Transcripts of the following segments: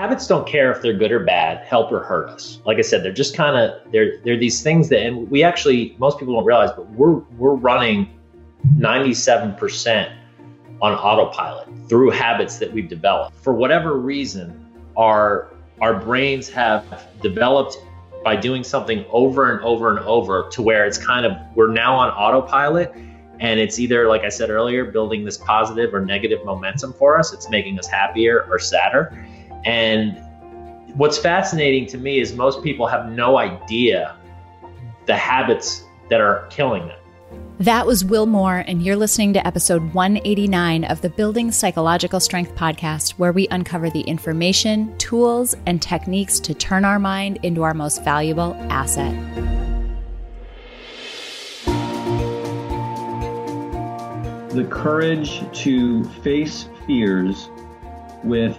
habits don't care if they're good or bad, help or hurt us. Like I said, they're just kind of they're they're these things that and we actually most people don't realize, but we're we're running 97% on autopilot through habits that we've developed. For whatever reason, our our brains have developed by doing something over and over and over to where it's kind of we're now on autopilot and it's either like i said earlier building this positive or negative momentum for us it's making us happier or sadder and what's fascinating to me is most people have no idea the habits that are killing them that was Will Moore, and you're listening to episode 189 of the Building Psychological Strength podcast, where we uncover the information, tools, and techniques to turn our mind into our most valuable asset. The courage to face fears with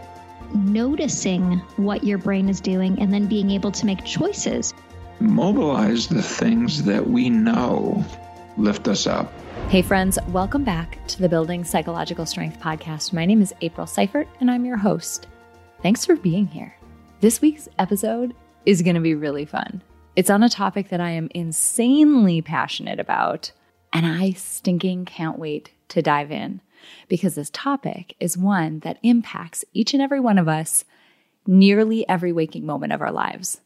Noticing what your brain is doing and then being able to make choices. Mobilize the things that we know lift us up. Hey, friends, welcome back to the Building Psychological Strength podcast. My name is April Seifert, and I'm your host. Thanks for being here. This week's episode is going to be really fun. It's on a topic that I am insanely passionate about, and I stinking can't wait to dive in because this topic is one that impacts each and every one of us nearly every waking moment of our lives.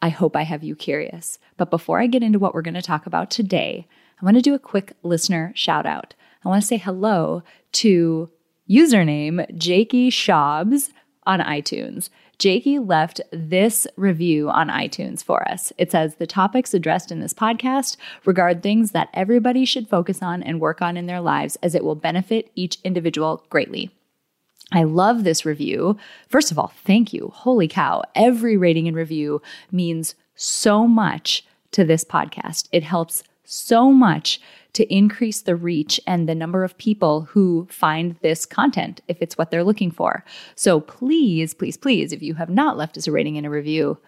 I hope I have you curious. But before I get into what we're going to talk about today, I want to do a quick listener shout out. I want to say hello to username Jakey Shabs on iTunes. Jakey left this review on iTunes for us. It says the topics addressed in this podcast regard things that everybody should focus on and work on in their lives as it will benefit each individual greatly. I love this review. First of all, thank you. Holy cow. Every rating and review means so much to this podcast. It helps so much to increase the reach and the number of people who find this content if it's what they're looking for. So please, please, please, if you have not left us a rating and a review,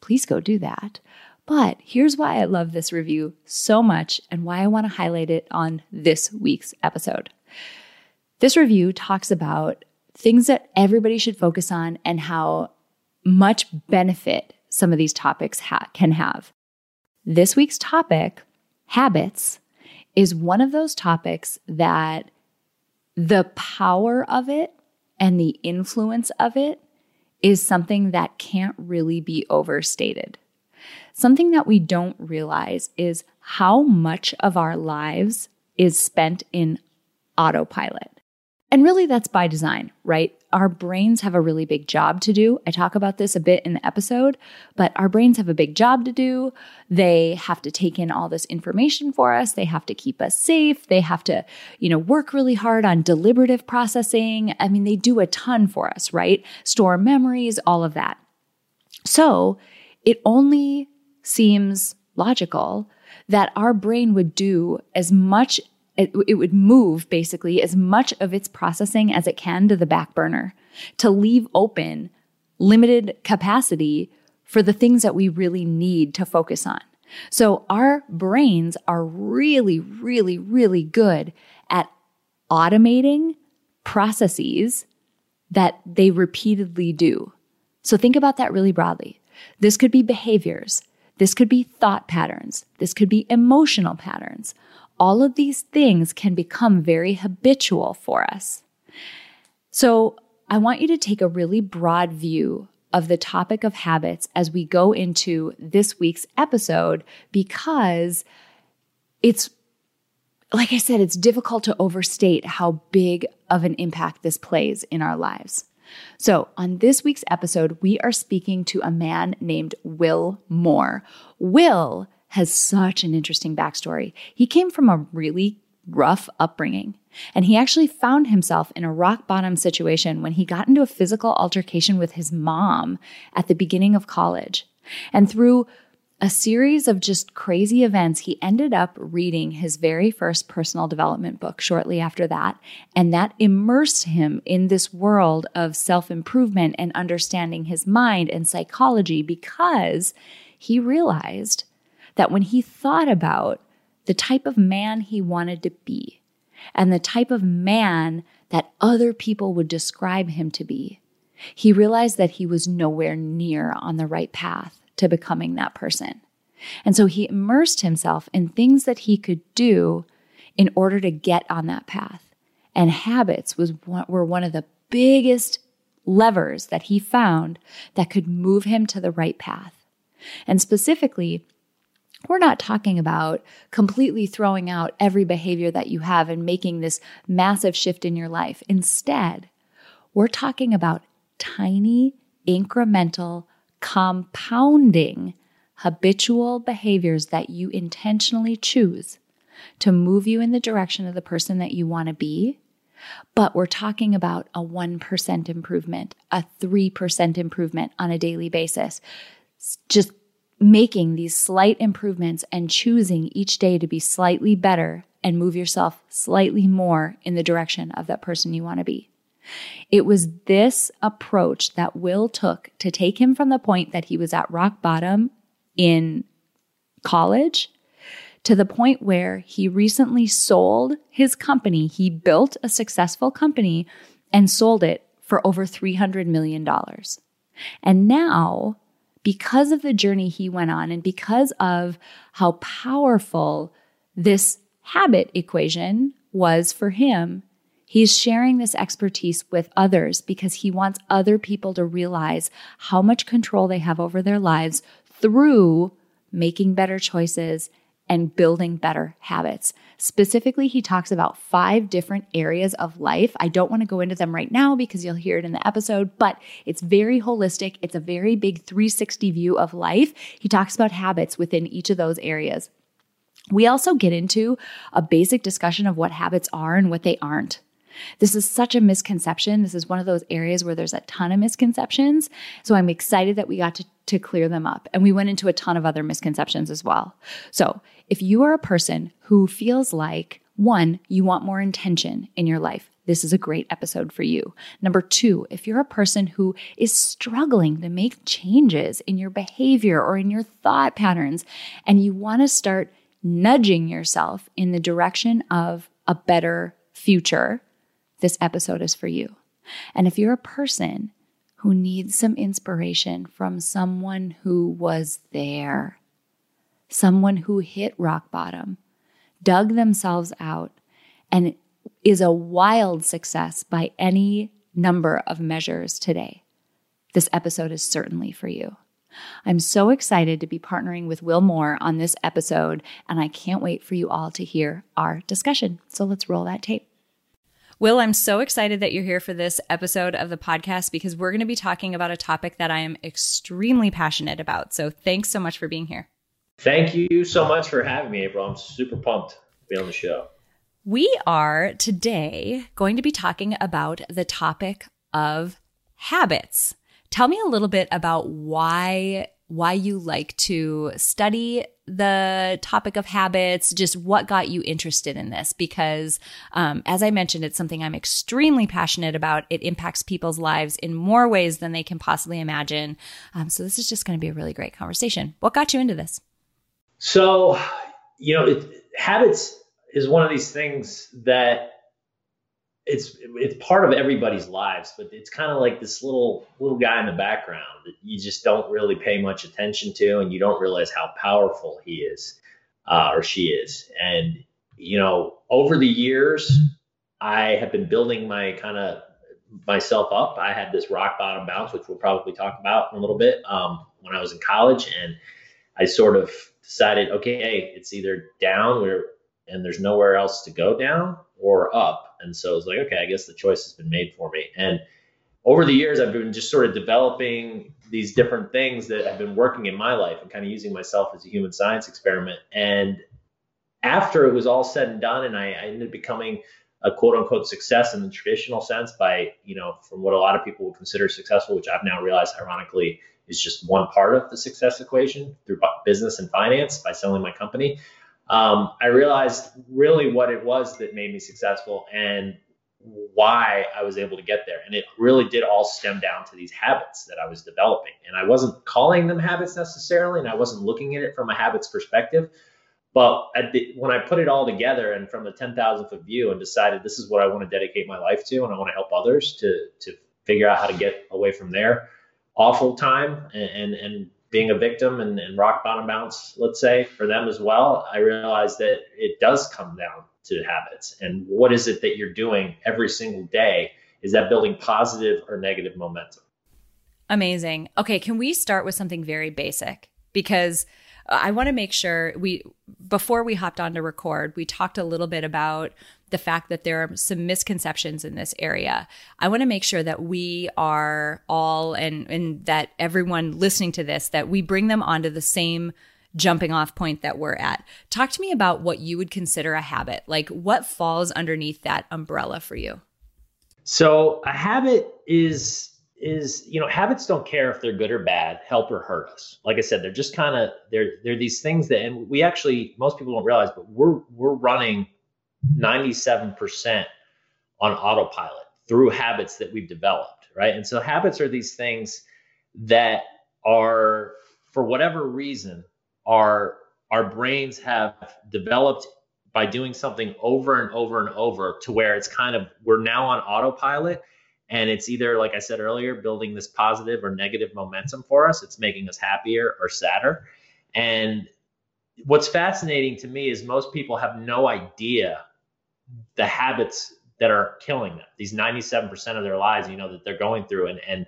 please go do that. But here's why I love this review so much and why I want to highlight it on this week's episode. This review talks about things that everybody should focus on and how much benefit some of these topics ha- can have. This week's topic habits is one of those topics that the power of it and the influence of it is something that can't really be overstated. Something that we don't realize is how much of our lives is spent in autopilot. And really, that's by design, right? Our brains have a really big job to do. I talk about this a bit in the episode, but our brains have a big job to do. They have to take in all this information for us. They have to keep us safe. They have to, you know, work really hard on deliberative processing. I mean, they do a ton for us, right? Store memories, all of that. So it only seems logical that our brain would do as much it, it would move basically as much of its processing as it can to the back burner to leave open limited capacity for the things that we really need to focus on. So our brains are really, really, really good at automating processes that they repeatedly do. So think about that really broadly. This could be behaviors. This could be thought patterns. This could be emotional patterns all of these things can become very habitual for us. So I want you to take a really broad view of the topic of habits as we go into this week's episode because it's like I said, it's difficult to overstate how big of an impact this plays in our lives. So, on this week's episode, we are speaking to a man named Will Moore. Will has such an interesting backstory. He came from a really rough upbringing. And he actually found himself in a rock bottom situation when he got into a physical altercation with his mom at the beginning of college. And through a series of just crazy events, he ended up reading his very first personal development book shortly after that. And that immersed him in this world of self improvement and understanding his mind and psychology because he realized that when he thought about the type of man he wanted to be and the type of man that other people would describe him to be, he realized that he was nowhere near on the right path to becoming that person. And so he immersed himself in things that he could do in order to get on that path. And habits was were one of the biggest levers that he found that could move him to the right path. And specifically, we're not talking about completely throwing out every behavior that you have and making this massive shift in your life. Instead, we're talking about tiny, incremental, compounding habitual behaviors that you intentionally choose to move you in the direction of the person that you want to be. But we're talking about a 1% improvement, a 3% improvement on a daily basis. Just making these slight improvements and choosing each day to be slightly better and move yourself slightly more in the direction of that person you want to be. It was this approach that Will took to take him from the point that he was at rock bottom in college to the point where he recently sold his company. He built a successful company and sold it for over $300 million. And now, because of the journey he went on and because of how powerful this habit equation was for him, He's sharing this expertise with others because he wants other people to realize how much control they have over their lives through making better choices and building better habits. Specifically, he talks about five different areas of life. I don't want to go into them right now because you'll hear it in the episode, but it's very holistic. It's a very big 360 view of life. He talks about habits within each of those areas. We also get into a basic discussion of what habits are and what they aren't. This is such a misconception. This is one of those areas where there's a ton of misconceptions. So I'm excited that we got to, to clear them up. And we went into a ton of other misconceptions as well. So if you are a person who feels like, one, you want more intention in your life, this is a great episode for you. Number two, if you're a person who is struggling to make changes in your behavior or in your thought patterns, and you want to start nudging yourself in the direction of a better future, this episode is for you. And if you're a person who needs some inspiration from someone who was there, someone who hit rock bottom, dug themselves out, and is a wild success by any number of measures today, this episode is certainly for you. I'm so excited to be partnering with Will Moore on this episode, and I can't wait for you all to hear our discussion. So let's roll that tape. Will, I'm so excited that you're here for this episode of the podcast because we're going to be talking about a topic that I am extremely passionate about. So thanks so much for being here. Thank you so much for having me, April. I'm super pumped to be on the show. We are today going to be talking about the topic of habits. Tell me a little bit about why why you like to study the topic of habits, just what got you interested in this. Because, um, as I mentioned, it's something I'm extremely passionate about. It impacts people's lives in more ways than they can possibly imagine. Um, so, this is just going to be a really great conversation. What got you into this? So, you know, it, habits is one of these things that it's it's part of everybody's lives, but it's kind of like this little little guy in the background that you just don't really pay much attention to, and you don't realize how powerful he is uh, or she is. And you know, over the years, I have been building my kind of myself up. I had this rock bottom bounce, which we'll probably talk about in a little bit, um, when I was in college, and I sort of decided, okay, hey, it's either down where and there's nowhere else to go down or up. And so it's like, okay, I guess the choice has been made for me. And over the years, I've been just sort of developing these different things that have been working in my life and kind of using myself as a human science experiment. And after it was all said and done, and I, I ended up becoming a quote unquote success in the traditional sense by, you know, from what a lot of people would consider successful, which I've now realized ironically is just one part of the success equation through business and finance by selling my company. Um, I realized really what it was that made me successful and why I was able to get there. And it really did all stem down to these habits that I was developing. And I wasn't calling them habits necessarily, and I wasn't looking at it from a habits perspective. But the, when I put it all together and from the 10,000 foot view and decided this is what I want to dedicate my life to and I want to help others to, to figure out how to get away from their awful time and, and, and being a victim and, and rock bottom bounce, let's say, for them as well, I realized that it does come down to habits. And what is it that you're doing every single day? Is that building positive or negative momentum? Amazing. Okay, can we start with something very basic? Because I want to make sure we, before we hopped on to record, we talked a little bit about the fact that there are some misconceptions in this area. I want to make sure that we are all, and, and that everyone listening to this, that we bring them onto the same jumping off point that we're at. Talk to me about what you would consider a habit. Like what falls underneath that umbrella for you? So, a habit is is you know habits don't care if they're good or bad help or hurt us. Like i said they're just kind of they're they're these things that and we actually most people don't realize but we're we're running 97% on autopilot through habits that we've developed right? And so habits are these things that are for whatever reason our our brains have developed by doing something over and over and over to where it's kind of we're now on autopilot and it's either, like I said earlier, building this positive or negative momentum for us. It's making us happier or sadder. And what's fascinating to me is most people have no idea the habits that are killing them. These 97% of their lives, you know, that they're going through. And, and,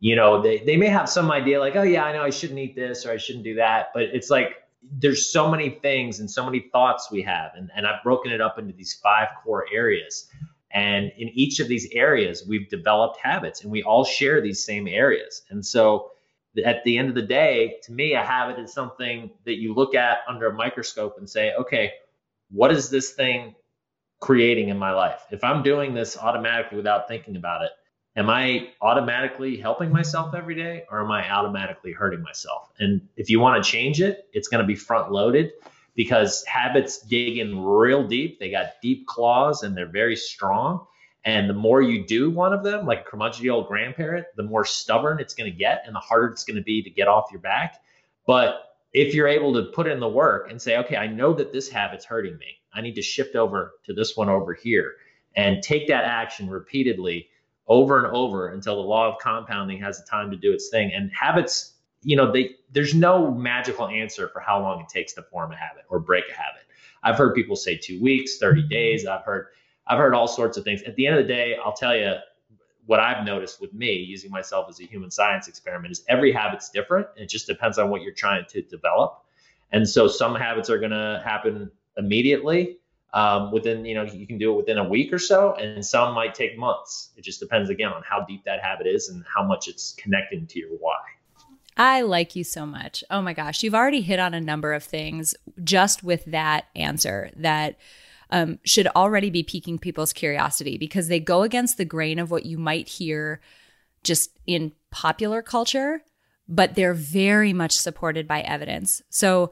you know, they, they may have some idea like, oh, yeah, I know I shouldn't eat this or I shouldn't do that. But it's like, there's so many things and so many thoughts we have. And, and I've broken it up into these five core areas. And in each of these areas, we've developed habits and we all share these same areas. And so at the end of the day, to me, a habit is something that you look at under a microscope and say, okay, what is this thing creating in my life? If I'm doing this automatically without thinking about it, am I automatically helping myself every day or am I automatically hurting myself? And if you want to change it, it's going to be front loaded because habits dig in real deep. They got deep claws and they're very strong. And the more you do one of them, like a curmudgeonly old grandparent, the more stubborn it's going to get and the harder it's going to be to get off your back. But if you're able to put in the work and say, okay, I know that this habit's hurting me. I need to shift over to this one over here and take that action repeatedly over and over until the law of compounding has the time to do its thing. And habits you know, they there's no magical answer for how long it takes to form a habit or break a habit. I've heard people say two weeks, 30 days. I've heard I've heard all sorts of things. At the end of the day, I'll tell you what I've noticed with me using myself as a human science experiment is every habit's different. And It just depends on what you're trying to develop. And so some habits are going to happen immediately um, within, you know, you can do it within a week or so, and some might take months. It just depends again on how deep that habit is and how much it's connecting to your why. I like you so much. Oh my gosh, you've already hit on a number of things just with that answer that um, should already be piquing people's curiosity because they go against the grain of what you might hear just in popular culture, but they're very much supported by evidence. So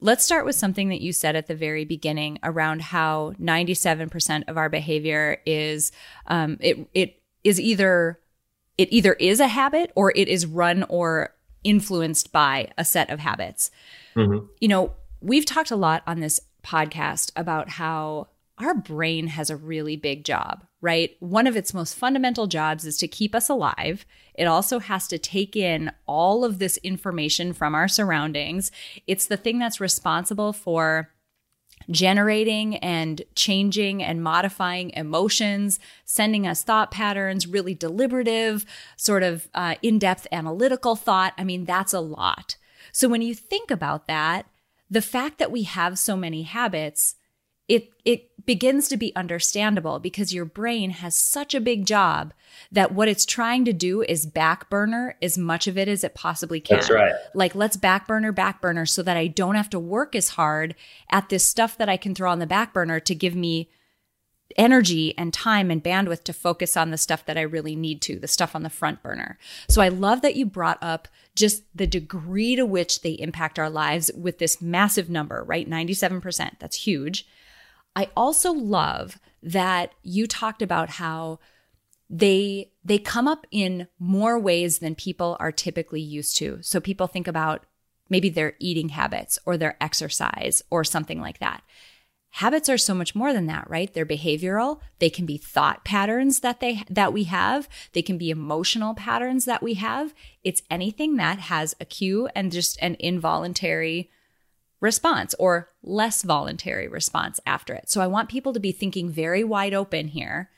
let's start with something that you said at the very beginning around how 97% of our behavior is um, it it is either it either is a habit or it is run or influenced by a set of habits. Mm-hmm. You know, we've talked a lot on this podcast about how our brain has a really big job, right? One of its most fundamental jobs is to keep us alive. It also has to take in all of this information from our surroundings. It's the thing that's responsible for generating and changing and modifying emotions, sending us thought patterns, really deliberative, sort of uh, in depth analytical thought. I mean, that's a lot. So when you think about that, the fact that we have so many habits it it begins to be understandable because your brain has such a big job that what it's trying to do is back burner as much of it as it possibly can. That's right. Like let's back burner, back burner so that I don't have to work as hard at this stuff that I can throw on the back burner to give me energy and time and bandwidth to focus on the stuff that I really need to, the stuff on the front burner. So I love that you brought up just the degree to which they impact our lives with this massive number, right? 97%. That's huge. I also love that you talked about how they they come up in more ways than people are typically used to. So people think about maybe their eating habits or their exercise or something like that. Habits are so much more than that, right? They're behavioral. They can be thought patterns that they that we have. They can be emotional patterns that we have. It's anything that has a cue and just an involuntary response or less voluntary response after it. So I want people to be thinking very wide open here.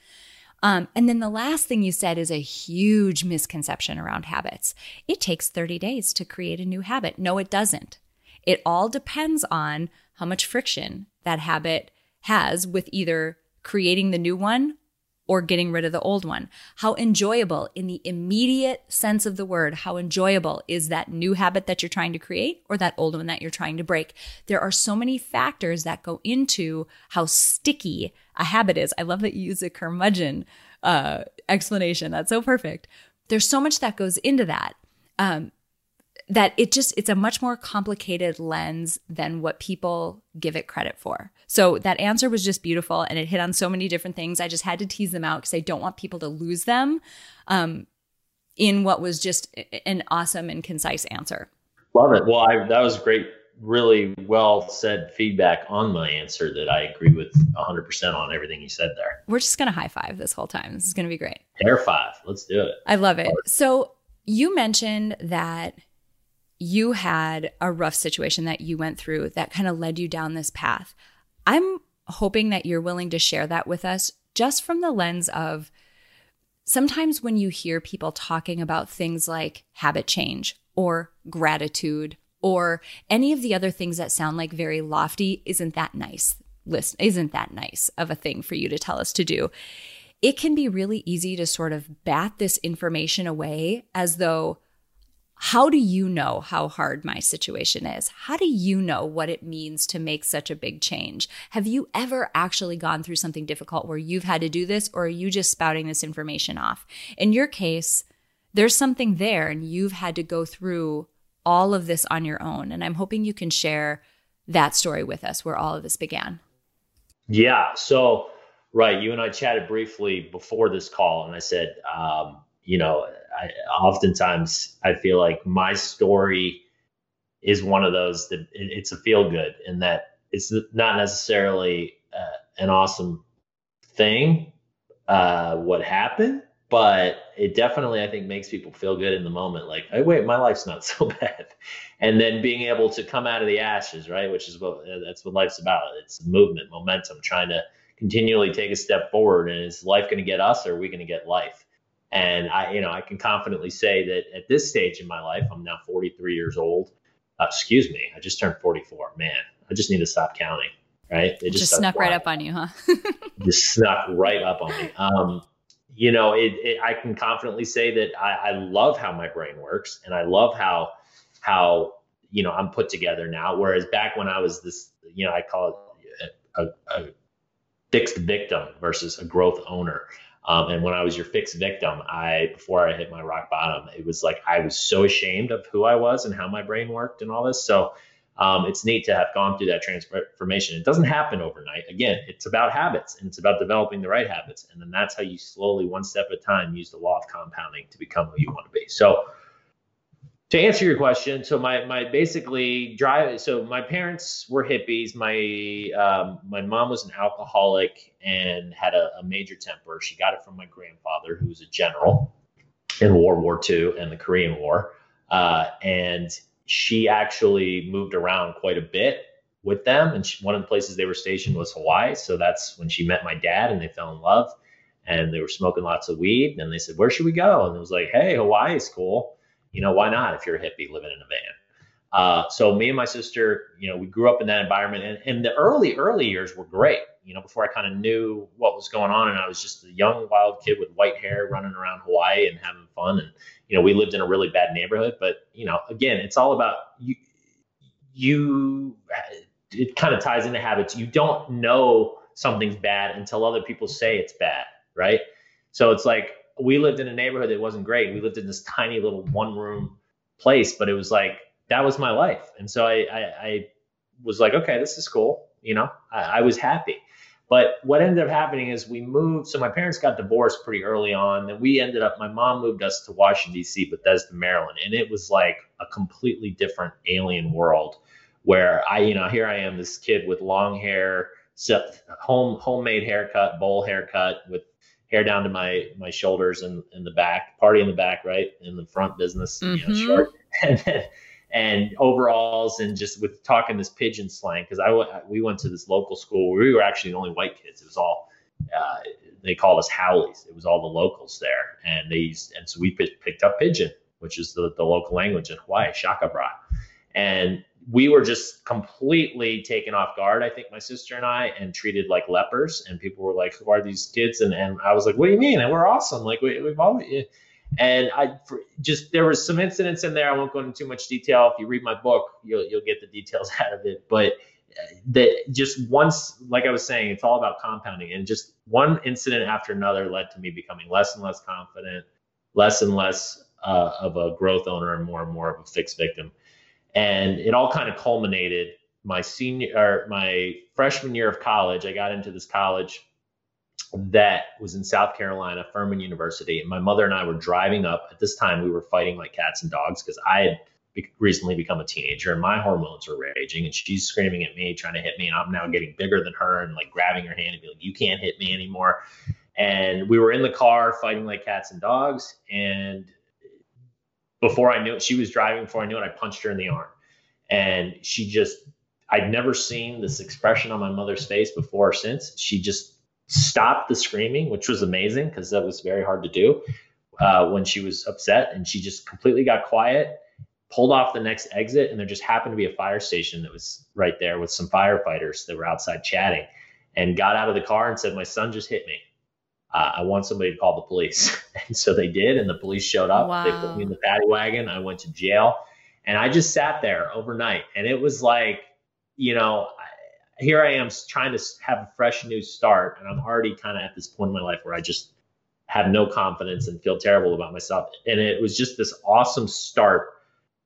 Um, and then the last thing you said is a huge misconception around habits. It takes 30 days to create a new habit. No, it doesn't. It all depends on how much friction that habit has with either creating the new one or getting rid of the old one. How enjoyable, in the immediate sense of the word, how enjoyable is that new habit that you're trying to create or that old one that you're trying to break? There are so many factors that go into how sticky a habit is. I love that you use a curmudgeon uh, explanation. That's so perfect. There's so much that goes into that. Um, that it just it's a much more complicated lens than what people give it credit for. So that answer was just beautiful and it hit on so many different things. I just had to tease them out because I don't want people to lose them um, in what was just an awesome and concise answer. Love it. Well, I, that was great, really well said feedback on my answer that I agree with 100% on everything you said there. We're just going to high five this whole time. This is going to be great. Air five. Let's do it. I love it. So you mentioned that you had a rough situation that you went through that kind of led you down this path. I'm hoping that you're willing to share that with us just from the lens of sometimes when you hear people talking about things like habit change or gratitude or any of the other things that sound like very lofty, isn't that nice? Listen, isn't that nice of a thing for you to tell us to do? It can be really easy to sort of bat this information away as though how do you know how hard my situation is? How do you know what it means to make such a big change? Have you ever actually gone through something difficult where you've had to do this, or are you just spouting this information off? In your case, there's something there, and you've had to go through all of this on your own. And I'm hoping you can share that story with us where all of this began. Yeah. So, right. You and I chatted briefly before this call, and I said, um, you know, I, oftentimes I feel like my story is one of those that it, it's a feel good and that it's not necessarily uh, an awesome thing uh, what happened, but it definitely I think makes people feel good in the moment. Like, oh wait, my life's not so bad, and then being able to come out of the ashes, right? Which is what that's what life's about. It's movement, momentum, trying to continually take a step forward. And is life going to get us, or are we going to get life? And I, you know, I can confidently say that at this stage in my life, I'm now 43 years old. Uh, excuse me, I just turned 44. Man, I just need to stop counting. Right? It just, just snuck flying. right up on you, huh? just snuck right up on me. Um, you know, it, it, I can confidently say that I, I love how my brain works, and I love how how you know I'm put together now. Whereas back when I was this, you know, I call it a, a, a fixed victim versus a growth owner. Um, and when I was your fixed victim, I before I hit my rock bottom, it was like I was so ashamed of who I was and how my brain worked and all this. So um, it's neat to have gone through that transformation. It doesn't happen overnight. Again, it's about habits and it's about developing the right habits, and then that's how you slowly, one step at a time, use the law of compounding to become who you want to be. So to answer your question, so my my basically drive. So my parents were hippies. My um, my mom was an alcoholic and had a, a, major temper. She got it from my grandfather, who was a general in World War II and the Korean War, uh, and she actually moved around quite a bit with them. And she, one of the places they were stationed was Hawaii. So that's when she met my dad, and they fell in love. And they were smoking lots of weed. And they said, "Where should we go?" And it was like, "Hey, Hawaii is cool." You know, why not if you're a hippie living in a van? Uh, so me and my sister, you know, we grew up in that environment, and, and the early early years were great. You know, before I kind of knew what was going on, and I was just a young wild kid with white hair running around Hawaii and having fun. And you know, we lived in a really bad neighborhood, but you know, again, it's all about you. You, it kind of ties into habits. You don't know something's bad until other people say it's bad, right? So it's like we lived in a neighborhood that wasn't great. We lived in this tiny little one room place, but it was like that was my life. And so I, I, I was like, okay, this is cool. You know, I, I, was happy. But what ended up happening is we moved. So my parents got divorced pretty early on. Then we ended up, my mom moved us to Washington, D.C., Bethesda, Maryland. And it was like a completely different alien world where I, you know, here I am, this kid with long hair, home homemade haircut, bowl haircut with hair down to my my shoulders and in the back, party in the back, right? In the front business, mm-hmm. you know, mm-hmm. short. And then and overalls and just with talking this Pidgin slang because I we went to this local school where we were actually the only white kids. It was all uh, they called us haoles. It was all the locals there, and they used and so we p- picked up Pidgin, which is the, the local language in Hawaii, shaka bra, and we were just completely taken off guard. I think my sister and I, and treated like lepers. And people were like, "Who are these kids?" And and I was like, "What do you mean?" And we're awesome. Like we, we've always and I just there was some incidents in there. I won't go into too much detail. If you read my book, you'll you'll get the details out of it. But uh, that just once, like I was saying, it's all about compounding. And just one incident after another led to me becoming less and less confident, less and less uh, of a growth owner, and more and more of a fixed victim. And it all kind of culminated my senior or my freshman year of college. I got into this college that was in South Carolina, Furman University. And my mother and I were driving up. At this time, we were fighting like cats and dogs because I had recently become a teenager and my hormones were raging. And she's screaming at me, trying to hit me. And I'm now getting bigger than her and like grabbing her hand and being like, You can't hit me anymore. And we were in the car fighting like cats and dogs. And before I knew it, she was driving. Before I knew it, I punched her in the arm. And she just, I'd never seen this expression on my mother's face before or since. She just stopped the screaming, which was amazing because that was very hard to do uh, when she was upset. And she just completely got quiet, pulled off the next exit, and there just happened to be a fire station that was right there with some firefighters that were outside chatting and got out of the car and said, My son just hit me. Uh, I want somebody to call the police. and so they did, and the police showed up. Wow. They put me in the paddy wagon. I went to jail, and I just sat there overnight. And it was like, you know, here I am trying to have a fresh new start, and I'm already kind of at this point in my life where I just have no confidence and feel terrible about myself. And it was just this awesome start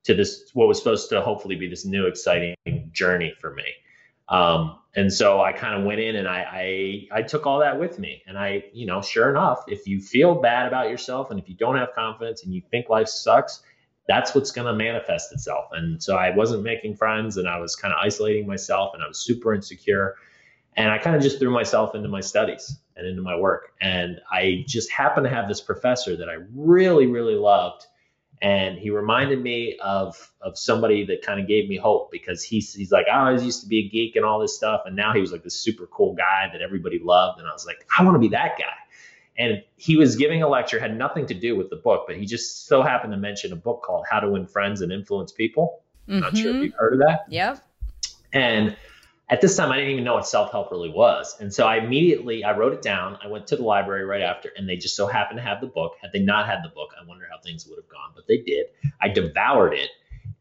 to this what was supposed to hopefully be this new exciting journey for me. Um, and so I kind of went in and I, I I took all that with me. And I, you know, sure enough, if you feel bad about yourself and if you don't have confidence and you think life sucks, that's what's going to manifest itself. And so I wasn't making friends and I was kind of isolating myself and I was super insecure. And I kind of just threw myself into my studies and into my work. And I just happened to have this professor that I really, really loved. And he reminded me of of somebody that kind of gave me hope because he's he's like, oh, I always used to be a geek and all this stuff. And now he was like this super cool guy that everybody loved. And I was like, I want to be that guy and he was giving a lecture had nothing to do with the book but he just so happened to mention a book called how to win friends and influence people mm-hmm. not sure if mm-hmm. you've heard of that yep and at this time i didn't even know what self-help really was and so i immediately i wrote it down i went to the library right after and they just so happened to have the book had they not had the book i wonder how things would have gone but they did i devoured it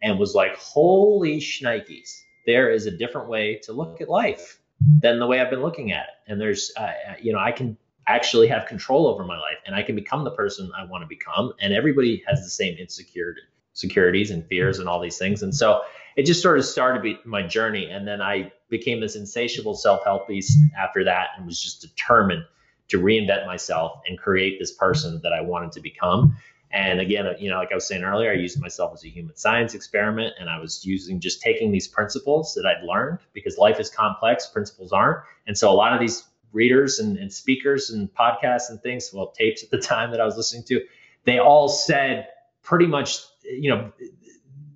and was like holy shnikes there is a different way to look at life than the way i've been looking at it and there's uh, you know i can actually have control over my life and I can become the person I want to become. And everybody has the same insecurity, securities and fears and all these things. And so it just sort of started my journey. And then I became this insatiable self-help beast after that and was just determined to reinvent myself and create this person that I wanted to become. And again, uh, you know, like I was saying earlier, I used myself as a human science experiment and I was using just taking these principles that I'd learned because life is complex, principles aren't. And so a lot of these readers and, and speakers and podcasts and things, well, tapes at the time that I was listening to, they all said pretty much, you know,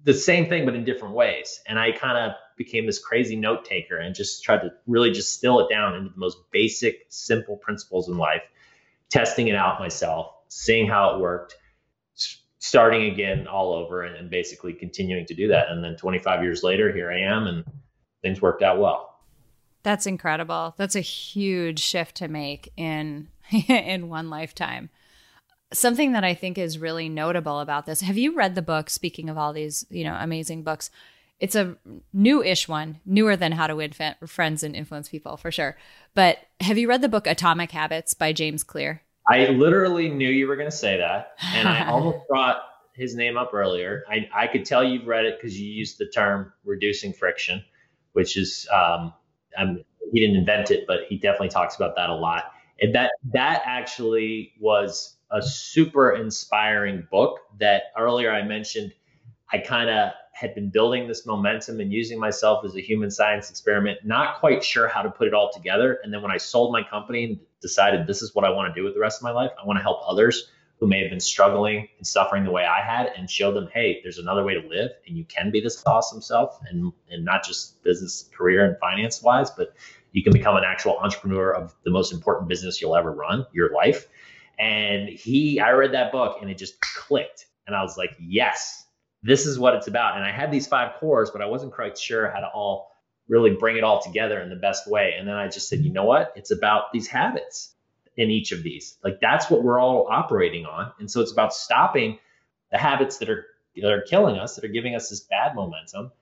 the same thing, but in different ways. And I kind of became this crazy note taker and just tried to really just distill it down into the most basic, simple principles in life, testing it out myself, seeing how it worked, starting again all over and, and basically continuing to do that. And then 25 years later, here I am, and things worked out well. That's incredible. That's a huge shift to make in in one lifetime. Something that I think is really notable about this. Have you read the book speaking of all these, you know, amazing books? It's a new-ish one, newer than How to Win Friends and Influence People for sure. But have you read the book Atomic Habits by James Clear? I literally knew you were going to say that, and I almost brought his name up earlier. I, I could tell you've read it because you used the term reducing friction, which is um, I'm, he didn't invent it, but he definitely talks about that a lot. And that that actually was a super inspiring book that earlier I mentioned. I kind of had been building this momentum and using myself as a human science experiment, not quite sure how to put it all together. And then when I sold my company and decided this is what I want to do with the rest of my life, I want to help others who may have been struggling and suffering the way I had and show them, hey, there's another way to live and you can be this awesome self and and not just business, career, and finance wise, but you can become an actual entrepreneur of the most important business you'll ever run, your life. And he, I read that book and it just clicked. And I was like, yes, this is what it's about. And I had these five cores, but I wasn't quite sure how to all really bring it all together in the best way. And then I just said, you know what? It's about these habits in each of these. Like that's what we're all operating on. And so it's about stopping the habits that are that are killing us, that are giving us this bad momentum,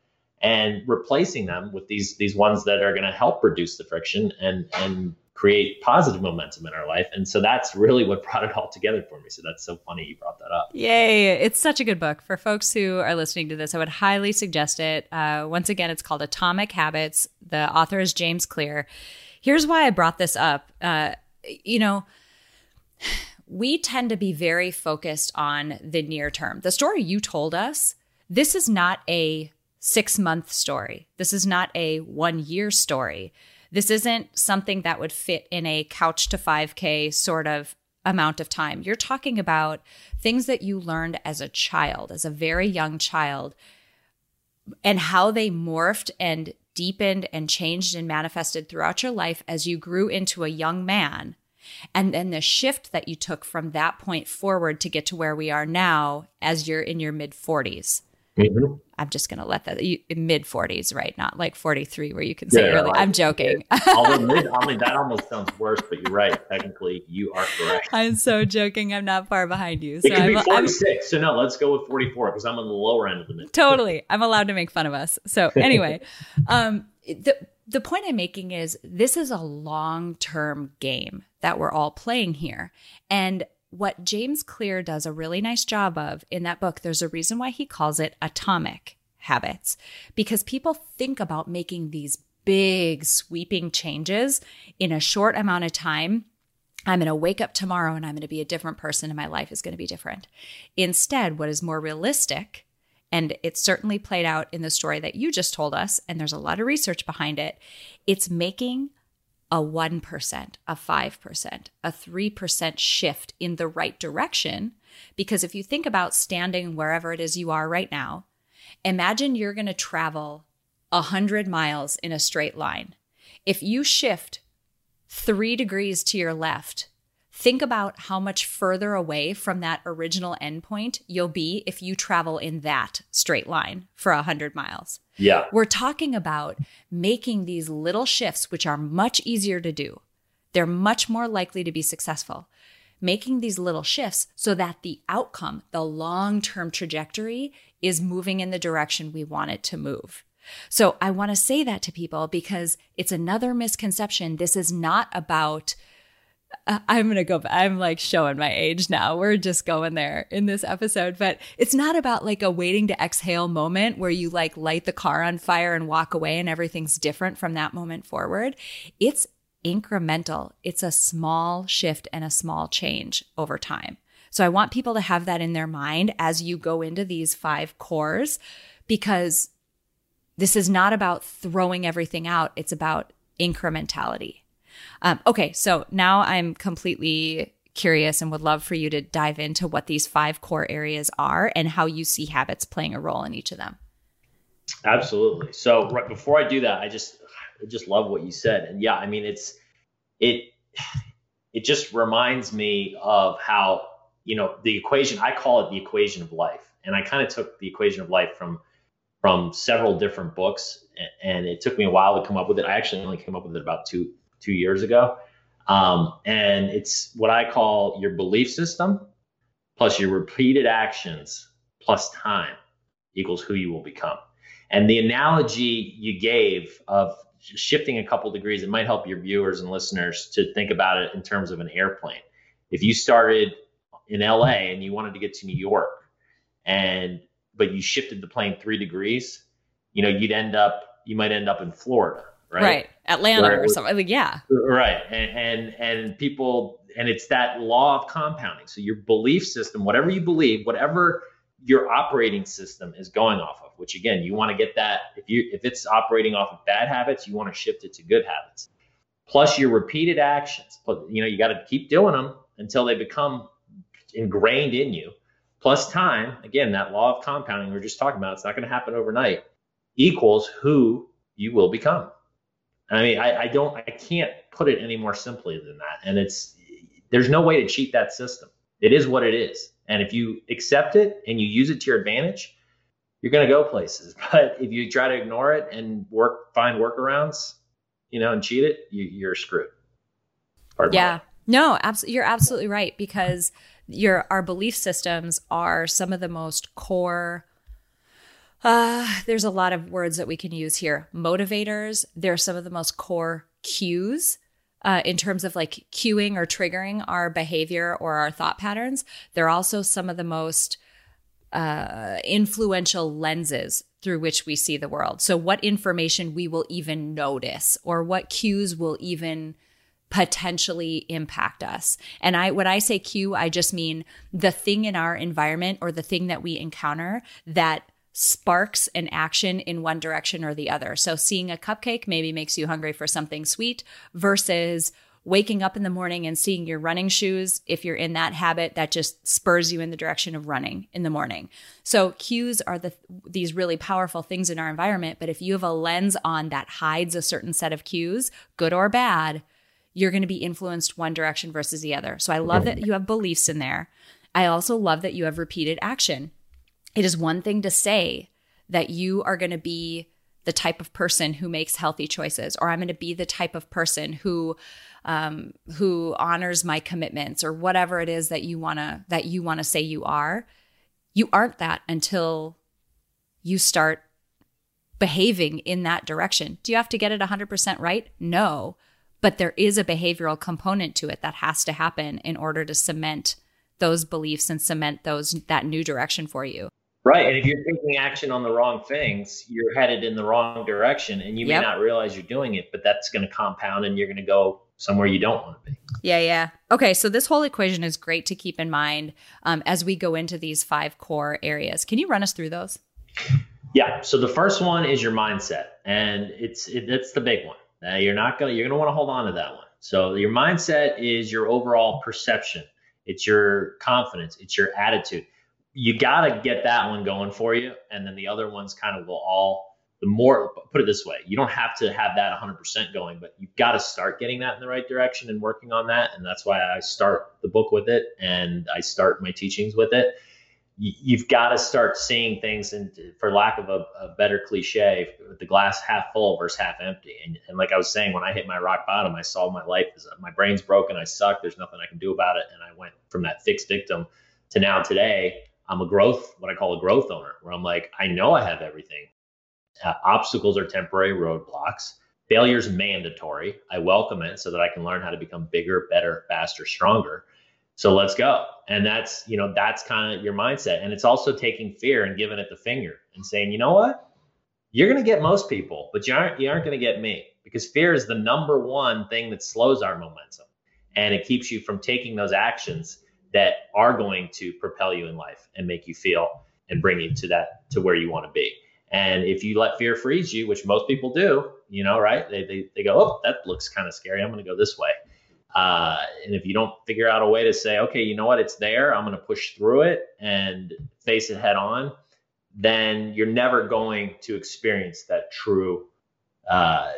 and replacing them with these these ones that are going to help reduce the friction and and create positive momentum in our life. And so that's really what brought it all together for me. So that's so funny you brought that up. Yay. It's such a good book. For folks who are listening to this, I would highly suggest it. Uh, once again, it's called Atomic Habits. The author is James Clear. Here's why I brought this up. Uh, you know, we tend to be very focused on the near term. The story you told us, this is not a six month story. This is not a one year story. This isn't something that would fit in a couch to 5K sort of amount of time. You're talking about things that you learned as a child, as a very young child, and how they morphed and deepened and changed and manifested throughout your life as you grew into a young man. And then the shift that you took from that point forward to get to where we are now as you're in your mid 40s. Mm-hmm. I'm just going to let that mid 40s, right? Not like 43, where you can say yeah, early. I'm joking. although mid, I mean, that almost sounds worse, but you're right. Technically, you are correct. I'm so joking. I'm not far behind you. So it could I'm, be 46. I'm, so no, let's go with 44 because I'm on the lower end of the mid. Totally. I'm allowed to make fun of us. So anyway, um, the the point I'm making is this is a long term game that we're all playing here, and what James Clear does a really nice job of in that book, there's a reason why he calls it atomic habits, because people think about making these big sweeping changes in a short amount of time. I'm going to wake up tomorrow and I'm going to be a different person and my life is going to be different. Instead, what is more realistic, and it certainly played out in the story that you just told us, and there's a lot of research behind it, it's making a 1%, a 5%, a 3% shift in the right direction. Because if you think about standing wherever it is you are right now, imagine you're going to travel 100 miles in a straight line. If you shift three degrees to your left, think about how much further away from that original endpoint you'll be if you travel in that straight line for 100 miles. Yeah. We're talking about making these little shifts, which are much easier to do. They're much more likely to be successful. Making these little shifts so that the outcome, the long term trajectory, is moving in the direction we want it to move. So I want to say that to people because it's another misconception. This is not about I'm going to go I'm like showing my age now. We're just going there in this episode, but it's not about like a waiting to exhale moment where you like light the car on fire and walk away and everything's different from that moment forward. It's incremental. It's a small shift and a small change over time. So I want people to have that in their mind as you go into these five cores because this is not about throwing everything out. It's about incrementality. Um, okay, so now I'm completely curious and would love for you to dive into what these five core areas are and how you see habits playing a role in each of them. Absolutely. So right before I do that, I just I just love what you said. And yeah, I mean it's it it just reminds me of how you know, the equation, I call it the equation of life. And I kind of took the equation of life from from several different books and it took me a while to come up with it. I actually only came up with it about two two years ago. Um, and it's what I call your belief system plus your repeated actions plus time equals who you will become. And the analogy you gave of shifting a couple degrees, it might help your viewers and listeners to think about it in terms of an airplane. If you started in LA and you wanted to get to New York and but you shifted the plane three degrees, you know, you'd end up you might end up in Florida, right? Right. Atlanta Where, or something. Like, yeah. Right. And, and and people and it's that law of compounding. So your belief system, whatever you believe, whatever your operating system is going off of, which again, you want to get that if you if it's operating off of bad habits, you want to shift it to good habits. Plus your repeated actions. But you know, you got to keep doing them until they become ingrained in you. Plus time, again, that law of compounding we are just talking about, it's not going to happen overnight, equals who you will become. I mean, I, I don't, I can't put it any more simply than that. And it's, there's no way to cheat that system. It is what it is. And if you accept it and you use it to your advantage, you're going to go places. But if you try to ignore it and work, find workarounds, you know, and cheat it, you, are screwed. Pardon yeah. No, absolutely. You're absolutely right because your our belief systems are some of the most core uh, there's a lot of words that we can use here. Motivators, they're some of the most core cues uh, in terms of like cueing or triggering our behavior or our thought patterns. They're also some of the most uh, influential lenses through which we see the world. So, what information we will even notice or what cues will even potentially impact us. And I when I say cue, I just mean the thing in our environment or the thing that we encounter that sparks an action in one direction or the other. So seeing a cupcake maybe makes you hungry for something sweet versus waking up in the morning and seeing your running shoes if you're in that habit that just spurs you in the direction of running in the morning. So cues are the these really powerful things in our environment, but if you have a lens on that hides a certain set of cues, good or bad, you're going to be influenced one direction versus the other. So I love that you have beliefs in there. I also love that you have repeated action it is one thing to say that you are going to be the type of person who makes healthy choices or i'm going to be the type of person who um, who honors my commitments or whatever it is that you want to that you want to say you are. You aren't that until you start behaving in that direction. Do you have to get it 100% right? No. But there is a behavioral component to it that has to happen in order to cement those beliefs and cement those that new direction for you Right. And if you're taking action on the wrong things, you're headed in the wrong direction and you may yep. not realize you're doing it, but that's going to compound and you're going to go somewhere you don't want to be. Yeah, yeah. Okay, so this whole equation is great to keep in mind um, as we go into these five core areas. Can you run us through those? Yeah. So the first one is your mindset, and it's it, it's the big one. Uh, you're not gonna you're gonna want to hold on to that one. So your mindset is your overall perception. It's your confidence. It's your attitude you got to get that one going for you. And then the other ones kind of will all, the more, put it this way, you don't have to have that 100% going, but you've got to start getting that in the right direction and working on that. And that's why I start the book with it and I start my teachings with it. You've got to start seeing things, and for lack of a, a better cliche, the glass half full versus half empty. And, and like I was saying, when I hit my rock bottom, I saw my life as my brain's broken, I suck, there's nothing I can do about it. And I went from that fixed victim to now today I'm a growth, what I call a growth owner, where I'm like, I know I have everything. Uh, obstacles are temporary roadblocks. Failure is mandatory. I welcome it so that I can learn how to become bigger, better, faster, stronger. So let's go. And that's, you know, that's kind of your mindset. And it's also taking fear and giving it the finger and saying, you know what? You're going to get most people, but you aren't, you aren't going to get me because fear is the number one thing that slows our momentum and it keeps you from taking those actions that are going to propel you in life and make you feel and bring you to that to where you want to be. And if you let fear freeze you, which most people do, you know, right? They, they, they go, oh, that looks kind of scary. I'm going to go this way. Uh, and if you don't figure out a way to say, okay, you know what, it's there, I'm going to push through it and face it head on, then you're never going to experience that true, uh,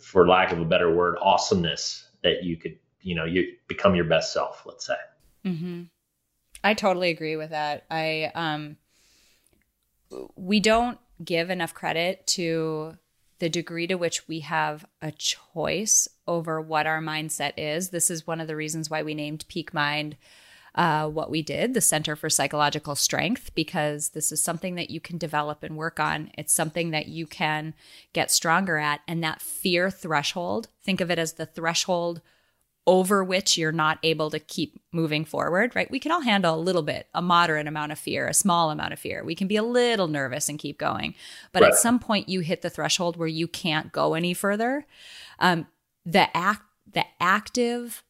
for lack of a better word, awesomeness that you could you know you become your best self let's say mm-hmm. I totally agree with that. I um we don't give enough credit to the degree to which we have a choice over what our mindset is. This is one of the reasons why we named Peak Mind uh, what we did, the Center for Psychological Strength, because this is something that you can develop and work on. It's something that you can get stronger at. And that fear threshold, think of it as the threshold over which you're not able to keep moving forward, right? We can all handle a little bit, a moderate amount of fear, a small amount of fear. We can be a little nervous and keep going. But right. at some point, you hit the threshold where you can't go any further. Um, the act, the active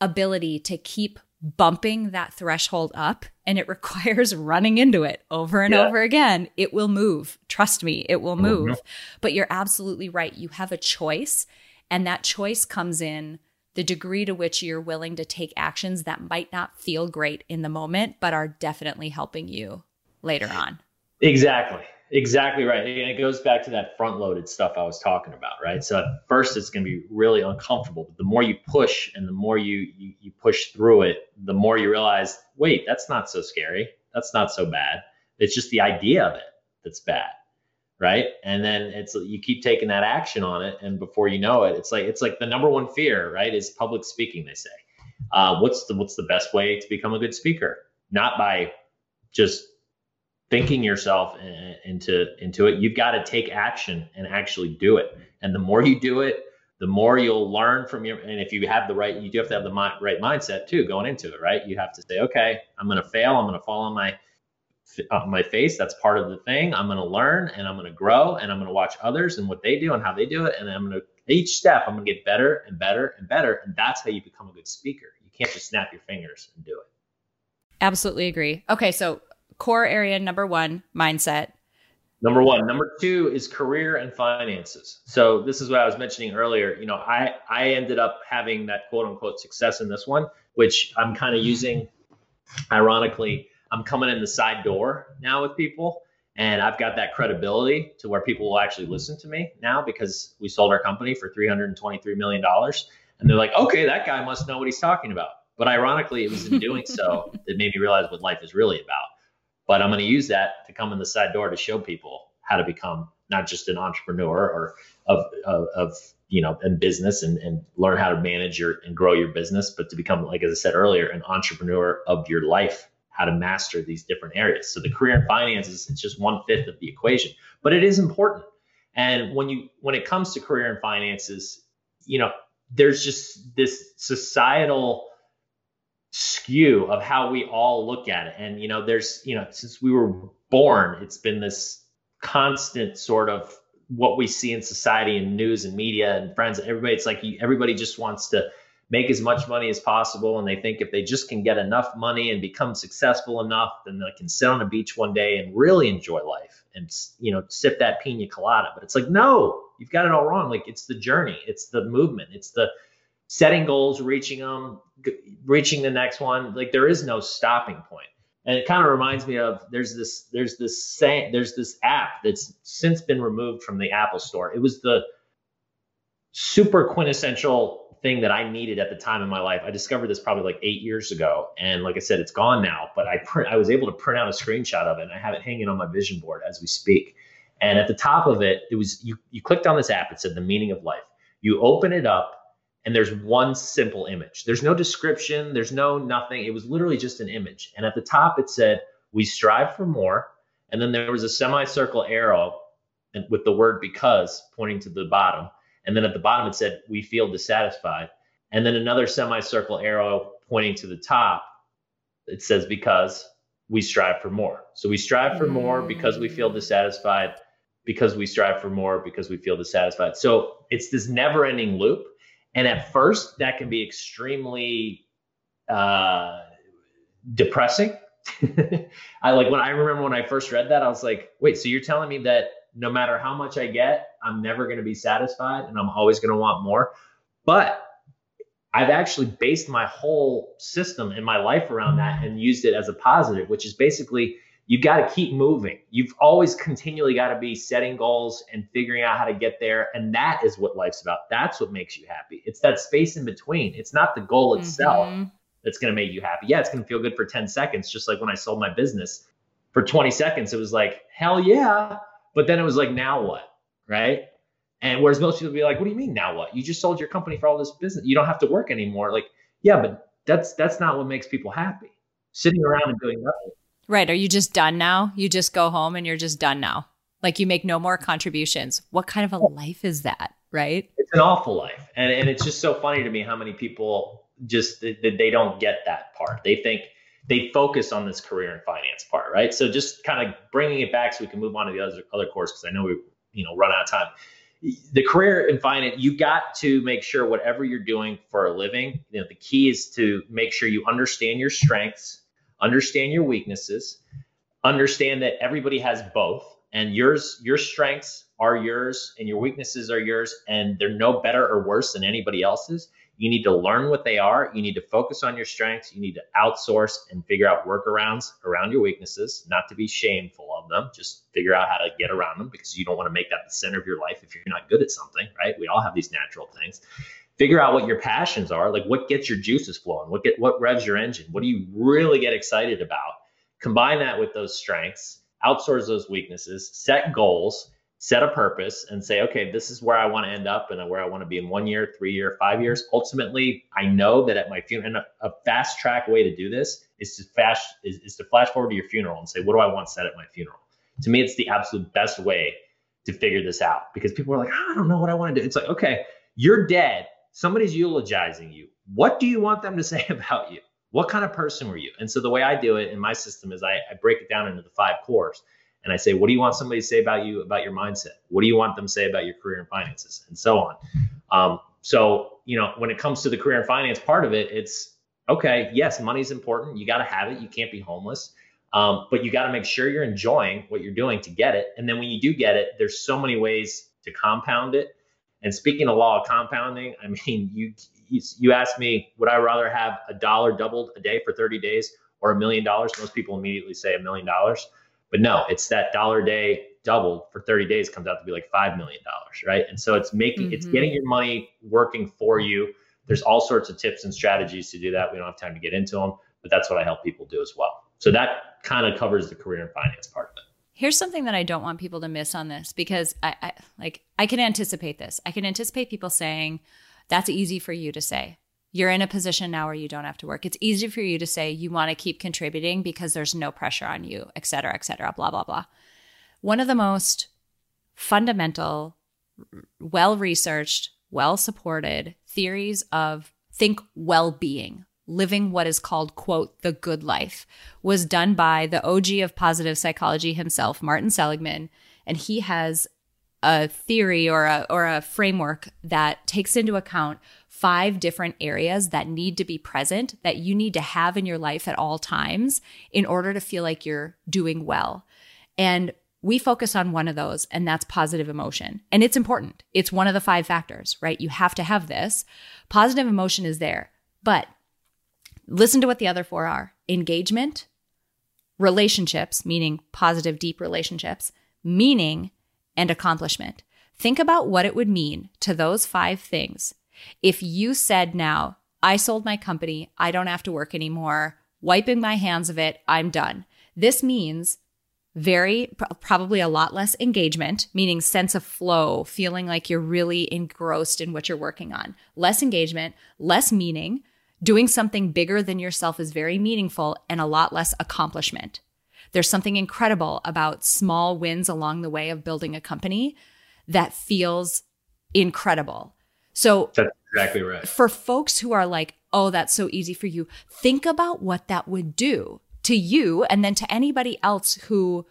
ability to keep bumping that threshold up and it requires running into it over and yeah. over again. It will move. Trust me, it will move. Mm-hmm. But you're absolutely right. You have a choice, and that choice comes in the degree to which you're willing to take actions that might not feel great in the moment, but are definitely helping you later on. Exactly. Exactly right. And it goes back to that front loaded stuff I was talking about, right? So at first it's going to be really uncomfortable, but the more you push and the more you, you, you push through it, the more you realize, wait, that's not so scary. That's not so bad. It's just the idea of it that's bad. Right. And then it's you keep taking that action on it. And before you know it, it's like it's like the number one fear, right? Is public speaking, they say. Uh, what's the what's the best way to become a good speaker? Not by just thinking yourself into into it you've got to take action and actually do it and the more you do it the more you'll learn from your and if you have the right you do have to have the right mindset too going into it right you have to say okay i'm going to fail i'm going to fall on my on uh, my face that's part of the thing i'm going to learn and i'm going to grow and i'm going to watch others and what they do and how they do it and i'm going to each step i'm going to get better and better and better and that's how you become a good speaker you can't just snap your fingers and do it absolutely agree okay so core area number one, mindset. Number one. Number two is career and finances. So this is what I was mentioning earlier. You know, I I ended up having that quote unquote success in this one, which I'm kind of using. Ironically, I'm coming in the side door now with people, and I've got that credibility to where people will actually listen to me now because we sold our company for 323 million dollars, and they're like, okay, that guy must know what he's talking about. But ironically, it was in doing so that made me realize what life is really about. But I'm going to use that to come in the side door to show people how to become not just an entrepreneur or of, of, of you know, in business and, and learn how to manage your and grow your business, but to become, like as I said earlier, an entrepreneur of your life, how to master these different areas. So the career and finances, it's just one fifth of the equation, but it is important. And when you when it comes to career and finances, you know, there's just this societal skew of how we all look at it. And, you know, there's, you know, since we were born, it's been this constant sort of what we see in society and news and media and friends. and Everybody, it's like everybody just wants to make as much money as possible. And they think if they just can get enough money and become successful enough, then they can sit on a beach one day and really enjoy life and, you know, sip that pina colada. But it's like, no, you've got it all wrong. Like it's the journey, it's the movement, it's the, setting goals, reaching them, reaching the next one. Like there is no stopping point. And it kind of reminds me of there's this there's this saying there's this app that's since been removed from the Apple Store. It was the super quintessential thing that I needed at the time in my life. I discovered this probably like eight years ago, and like I said, it's gone now. But I print I was able to print out a screenshot of it, and I have it hanging on my vision board as we speak. And at the top of it, it was you you clicked on this app. It said the meaning of life. You open it up and there's one simple image. There's no description, there's no nothing. It was literally just an image. And at the top it said, "We strive for more." And then there was a semicircle arrow with the word because pointing to the bottom. And then at the bottom it said, "We feel dissatisfied." And then another semicircle arrow pointing to the top. It says because we strive for more. So we strive for more because we feel dissatisfied, because we strive for more because we feel dissatisfied. So it's this never-ending loop and at first, that can be extremely uh, depressing. I like when I remember when I first read that, I was like, wait, so you're telling me that no matter how much I get, I'm never going to be satisfied and I'm always going to want more. But I've actually based my whole system in my life around that and used it as a positive, which is basically you've got to keep moving. You've always continually got to be setting goals and figuring out how to get there. And that is what life's about. That's what makes you happy. It's that space in between. It's not the goal itself. Mm-hmm. that's going to make you happy. Yeah, it's going to feel good for 10 seconds, just like when I sold my business for 20 seconds. It was like, hell yeah. But then it was like, now what? Right. And whereas most people be like, what do you mean now what? You just sold your company for all this business. You don't have to work anymore. Like, yeah, but that's that's not what makes people happy. Sitting around and doing nothing. Right. Are you just done now? You just go home and you're just done now. Like you make no more contributions. What kind of a life is that? Right. It's an awful life. And, and it's just so funny to me how many people just they, they don't get that part. They think they focus on this career and finance part, right? So just kind of bringing it back so we can move on to the other other course because I know we you know run out of time. The career and finance, you got to make sure whatever you're doing for a living, you know, the key is to make sure you understand your strengths, understand your weaknesses, understand that everybody has both, and yours your strengths are yours and your weaknesses are yours, and they're no better or worse than anybody else's you need to learn what they are. You need to focus on your strengths. You need to outsource and figure out workarounds around your weaknesses, not to be shameful of them. Just figure out how to get around them because you don't want to make that the center of your life if you're not good at something, right? We all have these natural things. Figure out what your passions are, like what gets your juices flowing, what get what revs your engine, what do you really get excited about? Combine that with those strengths, outsource those weaknesses, set goals, set a purpose and say, okay, this is where I want to end up and where I want to be in one year, three year, five years. Ultimately, I know that at my funeral, and a, a fast track way to do this is to fast is, is to flash forward to your funeral and say, what do I want set at my funeral? To me, it's the absolute best way to figure this out because people are like, oh, I don't know what I want to do. It's like, okay, you're dead. Somebody's eulogizing you. What do you want them to say about you? What kind of person were you? And so the way I do it in my system is I, I break it down into the five cores and I say, what do you want somebody to say about you, about your mindset? What do you want them to say about your career and finances, and so on. Um, so, you know, when it comes to the career and finance part of it, it's okay. Yes, money's important. You got to have it. You can't be homeless. Um, but you got to make sure you're enjoying what you're doing to get it. And then when you do get it, there's so many ways to compound it. And speaking of law of compounding, I mean, you you, you ask me, would I rather have a dollar doubled a day for 30 days or a million dollars? Most people immediately say a million dollars. But no, it's that dollar day doubled for 30 days comes out to be like $5 million, right? And so it's making, mm-hmm. it's getting your money working for you. There's all sorts of tips and strategies to do that. We don't have time to get into them, but that's what I help people do as well. So that kind of covers the career and finance part of it. Here's something that I don't want people to miss on this because I, I like I can anticipate this. I can anticipate people saying, "That's easy for you to say." You're in a position now where you don't have to work. It's easy for you to say you want to keep contributing because there's no pressure on you, et cetera, et cetera, blah, blah, blah. One of the most fundamental, well researched, well supported theories of think well being, living what is called, quote, the good life, was done by the OG of positive psychology himself, Martin Seligman. And he has a theory or a, or a framework that takes into account five different areas that need to be present that you need to have in your life at all times in order to feel like you're doing well. And we focus on one of those, and that's positive emotion. And it's important. It's one of the five factors, right? You have to have this. Positive emotion is there. But listen to what the other four are engagement, relationships, meaning positive, deep relationships, meaning, and accomplishment. Think about what it would mean to those five things if you said now, I sold my company, I don't have to work anymore, wiping my hands of it, I'm done. This means very probably a lot less engagement, meaning sense of flow, feeling like you're really engrossed in what you're working on. Less engagement, less meaning. Doing something bigger than yourself is very meaningful and a lot less accomplishment. There's something incredible about small wins along the way of building a company that feels incredible. So that's exactly right. For folks who are like, oh, that's so easy for you, think about what that would do to you and then to anybody else who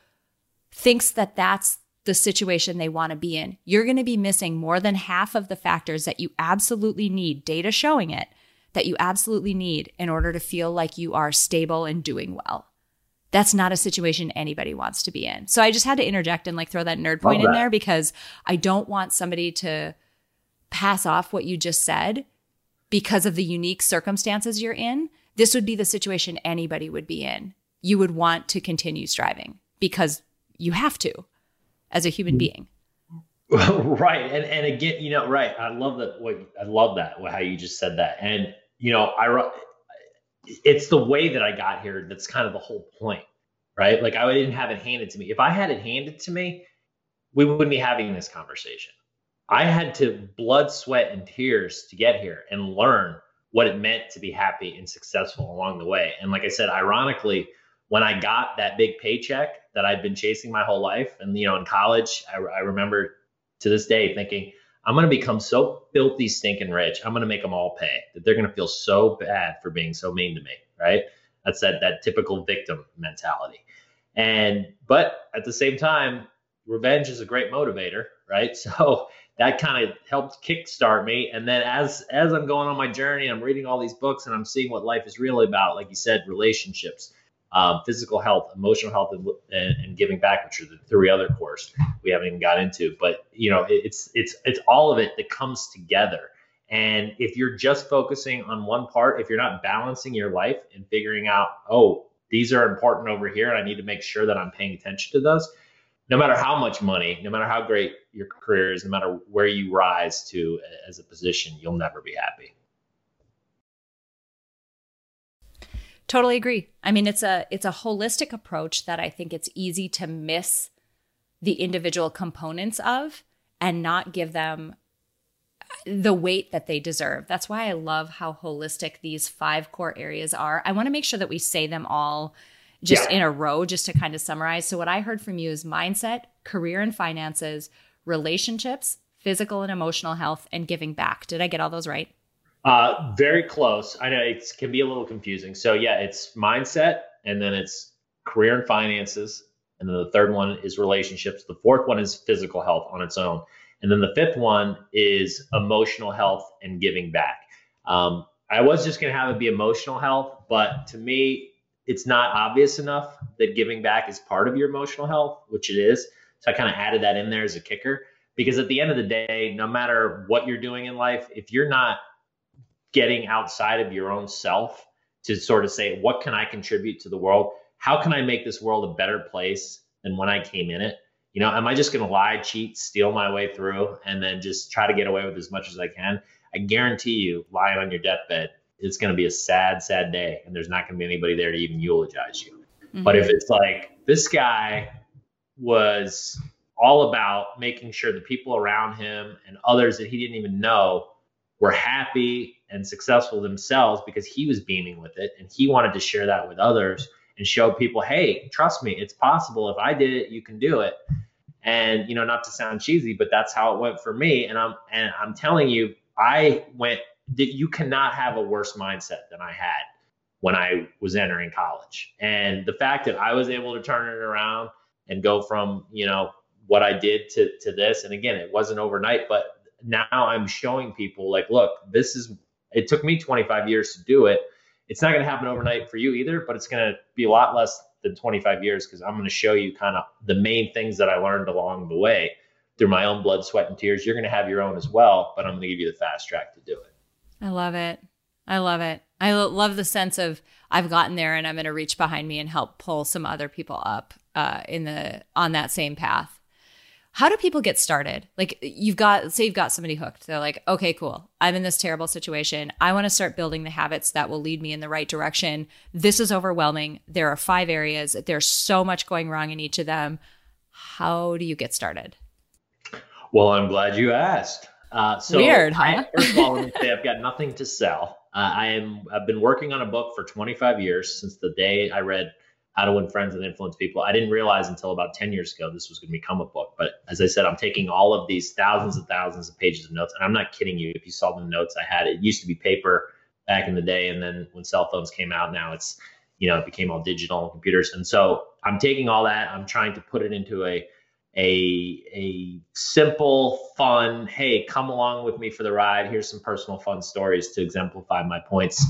thinks that that's the situation they want to be in. You're going to be missing more than half of the factors that you absolutely need, data showing it, that you absolutely need in order to feel like you are stable and doing well. That's not a situation anybody wants to be in. So I just had to interject and like throw that nerd point in there because I don't want somebody to pass off what you just said because of the unique circumstances you're in, this would be the situation anybody would be in. You would want to continue striving because you have to as a human being. right. And and again, you know, right. I love that what I love that how you just said that. And you know, I it's the way that I got here that's kind of the whole point, right? Like I didn't have it handed to me. If I had it handed to me, we wouldn't be having this conversation. I had to blood, sweat, and tears to get here and learn what it meant to be happy and successful along the way. And like I said, ironically, when I got that big paycheck that I'd been chasing my whole life, and you know, in college, I, I remember to this day thinking, I'm going to become so filthy, stinking rich. I'm going to make them all pay. That they're going to feel so bad for being so mean to me, right? That's that that typical victim mentality. And but at the same time, revenge is a great motivator, right? So that kind of helped kickstart me. And then as as I'm going on my journey, I'm reading all these books and I'm seeing what life is really about. Like you said, relationships, um, physical health, emotional health, and, and, giving back, which are the three other cores we haven't even got into. But you know, it, it's it's it's all of it that comes together. And if you're just focusing on one part, if you're not balancing your life and figuring out, oh, these are important over here, and I need to make sure that I'm paying attention to those, no matter how much money, no matter how great your career is, no matter where you rise to as a position, you'll never be happy. Totally agree. I mean, it's a it's a holistic approach that I think it's easy to miss the individual components of and not give them the weight that they deserve. That's why I love how holistic these five core areas are. I want to make sure that we say them all just yeah. in a row, just to kind of summarize. So, what I heard from you is mindset, career and finances, relationships, physical and emotional health, and giving back. Did I get all those right? Uh, very close. I know it can be a little confusing. So, yeah, it's mindset, and then it's career and finances. And then the third one is relationships. The fourth one is physical health on its own. And then the fifth one is emotional health and giving back. Um, I was just going to have it be emotional health, but to me, it's not obvious enough that giving back is part of your emotional health, which it is. So I kind of added that in there as a kicker because at the end of the day, no matter what you're doing in life, if you're not getting outside of your own self to sort of say, what can I contribute to the world? How can I make this world a better place than when I came in it? You know, am I just going to lie, cheat, steal my way through, and then just try to get away with as much as I can? I guarantee you, lying on your deathbed, it's going to be a sad, sad day, and there's not going to be anybody there to even eulogize you. Mm-hmm. But if it's like this guy was all about making sure the people around him and others that he didn't even know were happy and successful themselves because he was beaming with it and he wanted to share that with others and show people, hey, trust me, it's possible. If I did it, you can do it. And you know, not to sound cheesy, but that's how it went for me. And I'm and I'm telling you, I went that you cannot have a worse mindset than I had when I was entering college. And the fact that I was able to turn it around and go from, you know, what I did to, to this. And again, it wasn't overnight, but now I'm showing people like, look, this is, it took me 25 years to do it. It's not going to happen overnight for you either, but it's going to be a lot less than 25 years because I'm going to show you kind of the main things that I learned along the way through my own blood, sweat, and tears. You're going to have your own as well, but I'm going to give you the fast track to do it. I love it. I love it. I love the sense of I've gotten there and I'm going to reach behind me and help pull some other people up uh, in the on that same path. How do people get started? Like you've got say you've got somebody hooked. They're like, "Okay, cool. I'm in this terrible situation. I want to start building the habits that will lead me in the right direction. This is overwhelming. There are 5 areas. There's so much going wrong in each of them. How do you get started?" Well, I'm glad you asked. Uh, so Weird, huh? I, first of all, let me say I've got nothing to sell. Uh, I am. I've been working on a book for 25 years since the day I read How to Win Friends and Influence People. I didn't realize until about 10 years ago this was going to become a book. But as I said, I'm taking all of these thousands and thousands of pages of notes, and I'm not kidding you. If you saw the notes I had, it used to be paper back in the day, and then when cell phones came out, now it's you know it became all digital and computers. And so I'm taking all that. I'm trying to put it into a a a simple, fun, hey, come along with me for the ride. Here's some personal fun stories to exemplify my points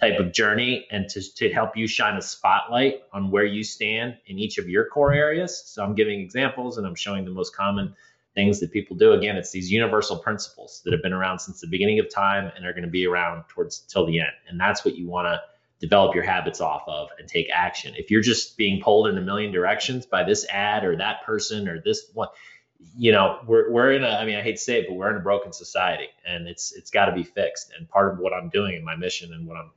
type of journey and to, to help you shine a spotlight on where you stand in each of your core areas. So I'm giving examples and I'm showing the most common things that people do. Again, it's these universal principles that have been around since the beginning of time and are going to be around towards till the end. And that's what you want to develop your habits off of and take action. If you're just being pulled in a million directions by this ad or that person or this one, you know, we're we're in a I mean, I hate to say it, but we're in a broken society and it's it's got to be fixed. And part of what I'm doing in my mission and what I'm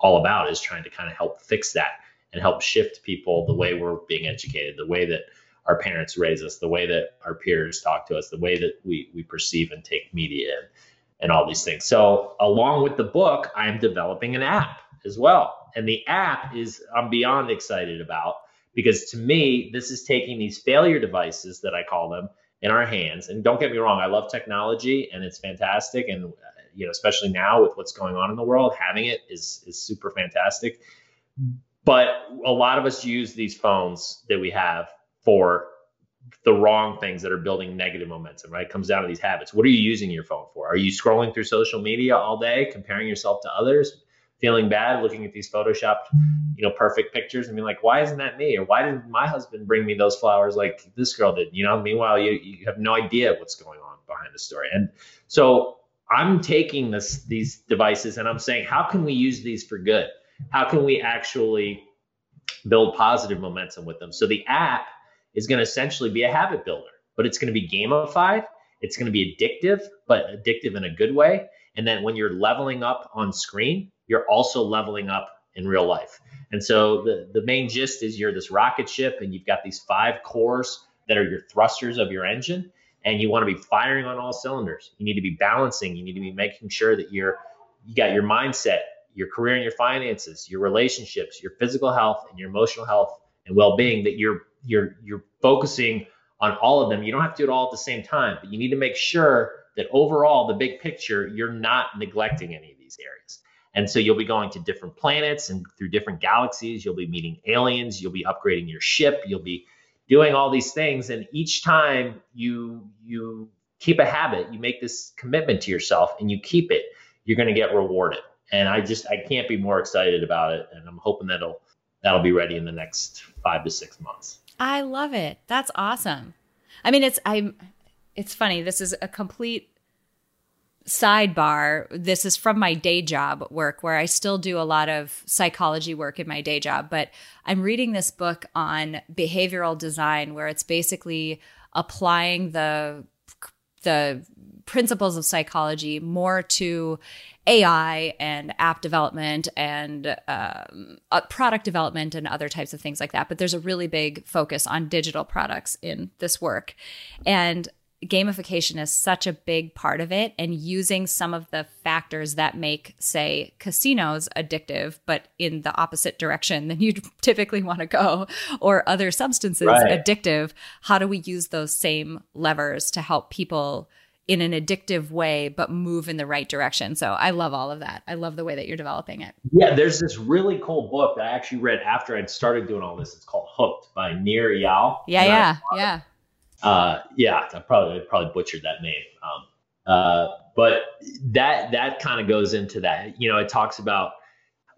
all about is trying to kind of help fix that and help shift people the way we're being educated, the way that our parents raise us, the way that our peers talk to us, the way that we we perceive and take media and, and all these things. So along with the book, I am developing an app as well. And the app is I'm beyond excited about because to me, this is taking these failure devices that I call them in our hands. And don't get me wrong, I love technology and it's fantastic. And uh, you know, especially now with what's going on in the world, having it is is super fantastic. But a lot of us use these phones that we have for the wrong things that are building negative momentum, right? It comes down to these habits. What are you using your phone for? Are you scrolling through social media all day, comparing yourself to others, feeling bad, looking at these photoshopped, you know, perfect pictures and being like, why isn't that me? Or why didn't my husband bring me those flowers like this girl did? You know, meanwhile, you, you have no idea what's going on behind the story. And so I'm taking this these devices and I'm saying, how can we use these for good? How can we actually build positive momentum with them? So the app is going to essentially be a habit builder, but it's going to be gamified. It's going to be addictive, but addictive in a good way. And then when you're leveling up on screen, you're also leveling up in real life. And so the, the main gist is you're this rocket ship and you've got these five cores that are your thrusters of your engine and you want to be firing on all cylinders. You need to be balancing. You need to be making sure that you're you got your mindset, your career and your finances, your relationships, your physical health and your emotional health and well-being that you're you're you're focusing on all of them. You don't have to do it all at the same time, but you need to make sure that overall the big picture you're not neglecting any of these areas. And so you'll be going to different planets and through different galaxies, you'll be meeting aliens, you'll be upgrading your ship, you'll be doing all these things. And each time you you keep a habit you make this commitment to yourself and you keep it you're going to get rewarded. And i just i can't be more excited about it. And i'm hoping that'll that'll be ready in the next five to six months i love it. That's awesome. I mean it's i'm it's funny. This is a complete sidebar. This is from my day job work where i still do a lot of psychology work in my day job but i'm reading this book on behavioral design where it's basically applying the the principles of psychology more to AI and app development and um, uh, product development and other types of things like that. But there's a really big focus on digital products in this work. And gamification is such a big part of it and using some of the factors that make say casinos addictive but in the opposite direction than you typically want to go or other substances right. addictive how do we use those same levers to help people in an addictive way but move in the right direction so i love all of that i love the way that you're developing it yeah there's this really cool book that i actually read after i'd started doing all this it's called hooked by nir eyal yeah yeah yeah uh, yeah, I probably I probably butchered that name. Um, uh, but that that kind of goes into that. You know, it talks about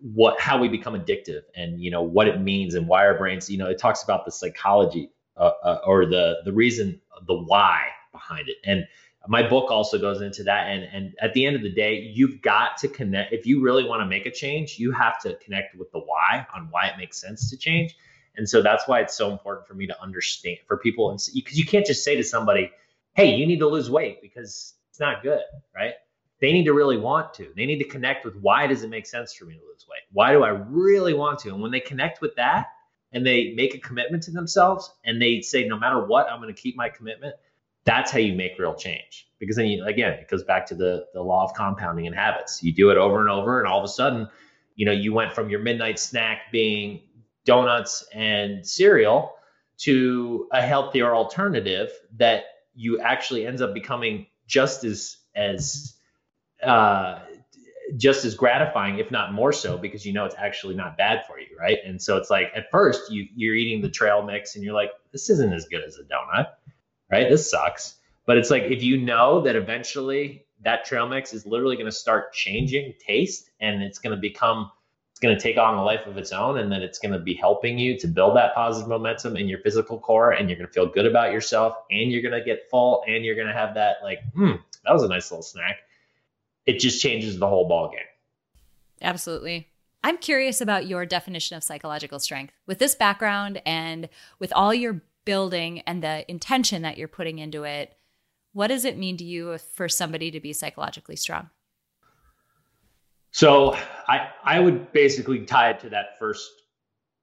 what how we become addictive and you know what it means and why our brains. You know, it talks about the psychology uh, uh, or the the reason, the why behind it. And my book also goes into that. And and at the end of the day, you've got to connect. If you really want to make a change, you have to connect with the why on why it makes sense to change. And so that's why it's so important for me to understand for people. And because you can't just say to somebody, hey, you need to lose weight because it's not good, right? They need to really want to. They need to connect with why does it make sense for me to lose weight? Why do I really want to? And when they connect with that and they make a commitment to themselves and they say, no matter what, I'm going to keep my commitment, that's how you make real change. Because then you, again, it goes back to the, the law of compounding and habits. You do it over and over, and all of a sudden, you know, you went from your midnight snack being donuts and cereal to a healthier alternative that you actually ends up becoming just as as uh, just as gratifying, if not more so, because you know it's actually not bad for you, right? And so it's like at first you you're eating the trail mix and you're like, this isn't as good as a donut, right? This sucks. But it's like if you know that eventually that trail mix is literally going to start changing taste and it's going to become it's going to take on a life of its own and then it's going to be helping you to build that positive momentum in your physical core and you're going to feel good about yourself and you're going to get full and you're going to have that like hmm that was a nice little snack it just changes the whole ball game absolutely i'm curious about your definition of psychological strength with this background and with all your building and the intention that you're putting into it what does it mean to you for somebody to be psychologically strong So I I would basically tie it to that first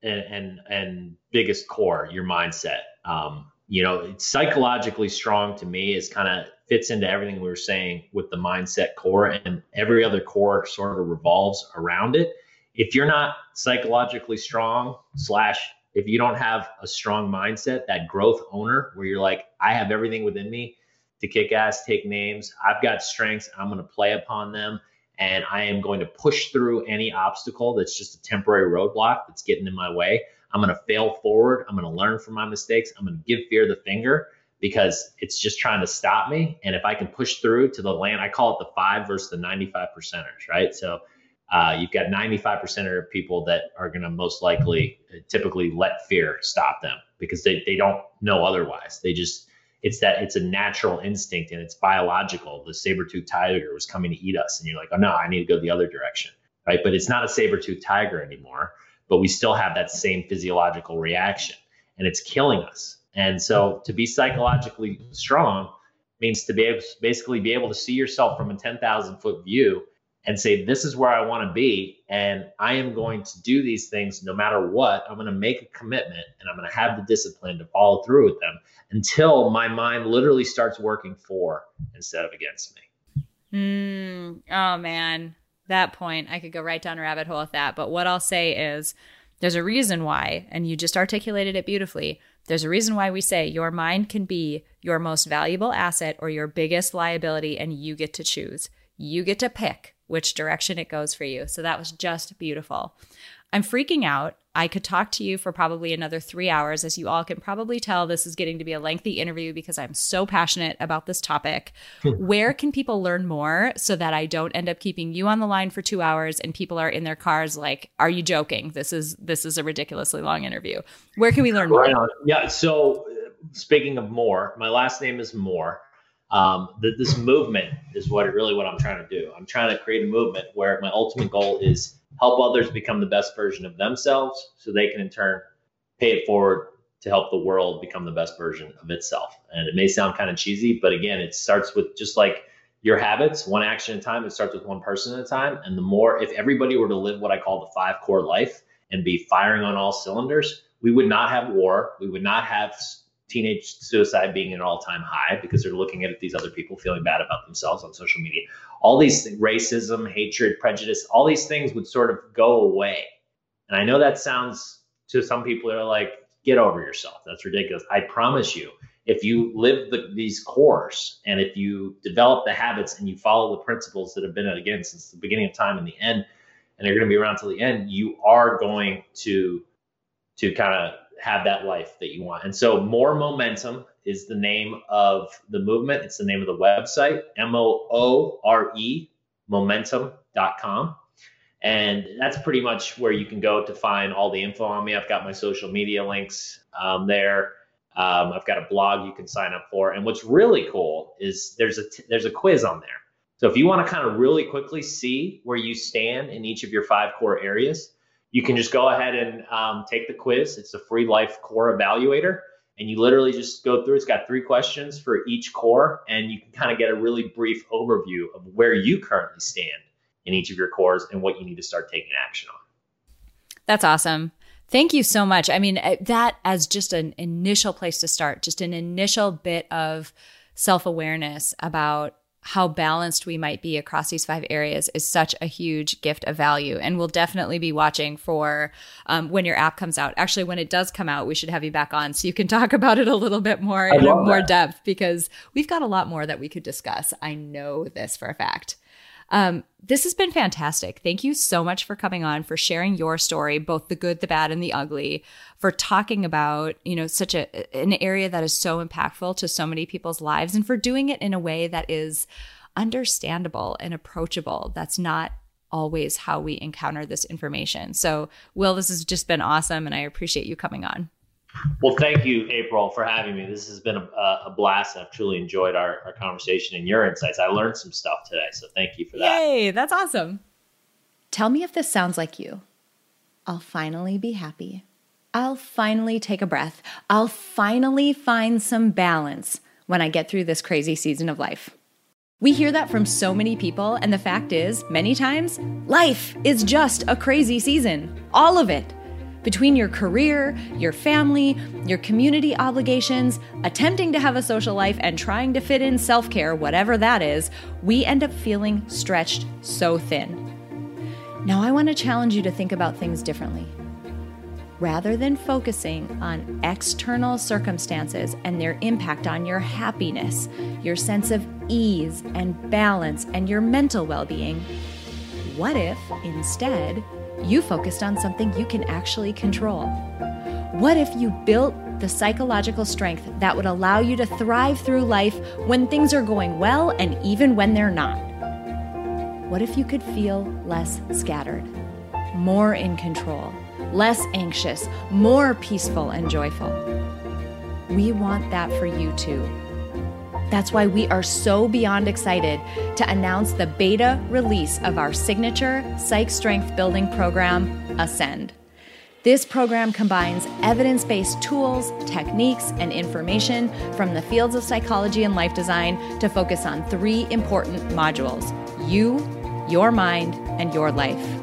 and and, and biggest core, your mindset. Um, you know, psychologically strong to me is kind of fits into everything we were saying with the mindset core, and every other core sort of revolves around it. If you're not psychologically strong, slash, if you don't have a strong mindset, that growth owner, where you're like, I have everything within me to kick ass, take names. I've got strengths. I'm going to play upon them. And I am going to push through any obstacle that's just a temporary roadblock that's getting in my way. I'm going to fail forward. I'm going to learn from my mistakes. I'm going to give fear the finger because it's just trying to stop me. And if I can push through to the land, I call it the five versus the 95 percenters, right? So uh, you've got 95 percent of people that are going to most likely uh, typically let fear stop them because they, they don't know otherwise. They just, it's that it's a natural instinct and it's biological. The saber-toothed tiger was coming to eat us. And you're like, oh no, I need to go the other direction. Right. But it's not a saber-toothed tiger anymore but we still have that same physiological reaction and it's killing us. And so to be psychologically strong means to be able, basically be able to see yourself from a 10,000 foot view and say, this is where I want to be. And I am going to do these things no matter what. I'm going to make a commitment and I'm going to have the discipline to follow through with them until my mind literally starts working for instead of against me. Mm, oh, man that point, I could go right down a rabbit hole with that. But what I'll say is there's a reason why, and you just articulated it beautifully. There's a reason why we say your mind can be your most valuable asset or your biggest liability, and you get to choose. You get to pick which direction it goes for you. So that was just beautiful. I'm freaking out I could talk to you for probably another three hours. As you all can probably tell, this is getting to be a lengthy interview because I'm so passionate about this topic. Where can people learn more so that I don't end up keeping you on the line for two hours and people are in their cars like, "Are you joking? This is this is a ridiculously long interview." Where can we learn more? Right yeah. So uh, speaking of more, my last name is Moore. Um, that this movement is what really what I'm trying to do. I'm trying to create a movement where my ultimate goal is help others become the best version of themselves so they can in turn pay it forward to help the world become the best version of itself. And it may sound kind of cheesy, but again, it starts with just like your habits, one action at a time. It starts with one person at a time. And the more, if everybody were to live what I call the five core life and be firing on all cylinders, we would not have war. We would not have teenage suicide being an all-time high because they're looking at these other people feeling bad about themselves on social media. All these racism, hatred, prejudice, all these things would sort of go away. And I know that sounds to some people are like, get over yourself. That's ridiculous. I promise you, if you live the, these cores and if you develop the habits and you follow the principles that have been again since the beginning of time and the end, and they're going to be around till the end, you are going to to kind of have that life that you want. And so, More Momentum is the name of the movement. It's the name of the website, M O O R E, momentum.com. And that's pretty much where you can go to find all the info on me. I've got my social media links um, there. Um, I've got a blog you can sign up for. And what's really cool is there's a t- there's a quiz on there. So if you want to kind of really quickly see where you stand in each of your five core areas, you can just go ahead and um, take the quiz. It's a free life core evaluator. And you literally just go through. It's got three questions for each core, and you can kind of get a really brief overview of where you currently stand in each of your cores and what you need to start taking action on. That's awesome. Thank you so much. I mean, uh, that as just an initial place to start, just an initial bit of self awareness about how balanced we might be across these five areas is such a huge gift of value. And we'll definitely be watching for um, when your app comes out. Actually, when it does come out, we should have you back on so you can talk about it a little bit more in more that. depth because we've got a lot more that we could discuss. I know this for a fact. Um, this has been fantastic. Thank you so much for coming on, for sharing your story, both the good, the bad, and the ugly, for talking about, you know, such a an area that is so impactful to so many people's lives, and for doing it in a way that is understandable and approachable. That's not always how we encounter this information. So, Will, this has just been awesome, and I appreciate you coming on. Well, thank you, April, for having me. This has been a, a blast. I've truly enjoyed our, our conversation and your insights. I learned some stuff today, so thank you for that. Yay, that's awesome. Tell me if this sounds like you. I'll finally be happy. I'll finally take a breath. I'll finally find some balance when I get through this crazy season of life. We hear that from so many people, and the fact is, many times, life is just a crazy season. All of it. Between your career, your family, your community obligations, attempting to have a social life, and trying to fit in self care, whatever that is, we end up feeling stretched so thin. Now, I want to challenge you to think about things differently rather than focusing on external circumstances and their impact on your happiness, your sense of ease and balance, and your mental well being, what if instead you focused on something you can actually control? What if you built the psychological strength that would allow you to thrive through life when things are going well and even when they're not? What if you could feel less scattered, more in control? less anxious, more peaceful and joyful. We want that for you too. That's why we are so beyond excited to announce the beta release of our signature Psych Strength Building program, Ascend. This program combines evidence based tools, techniques, and information from the fields of psychology and life design to focus on three important modules you, your mind, and your life.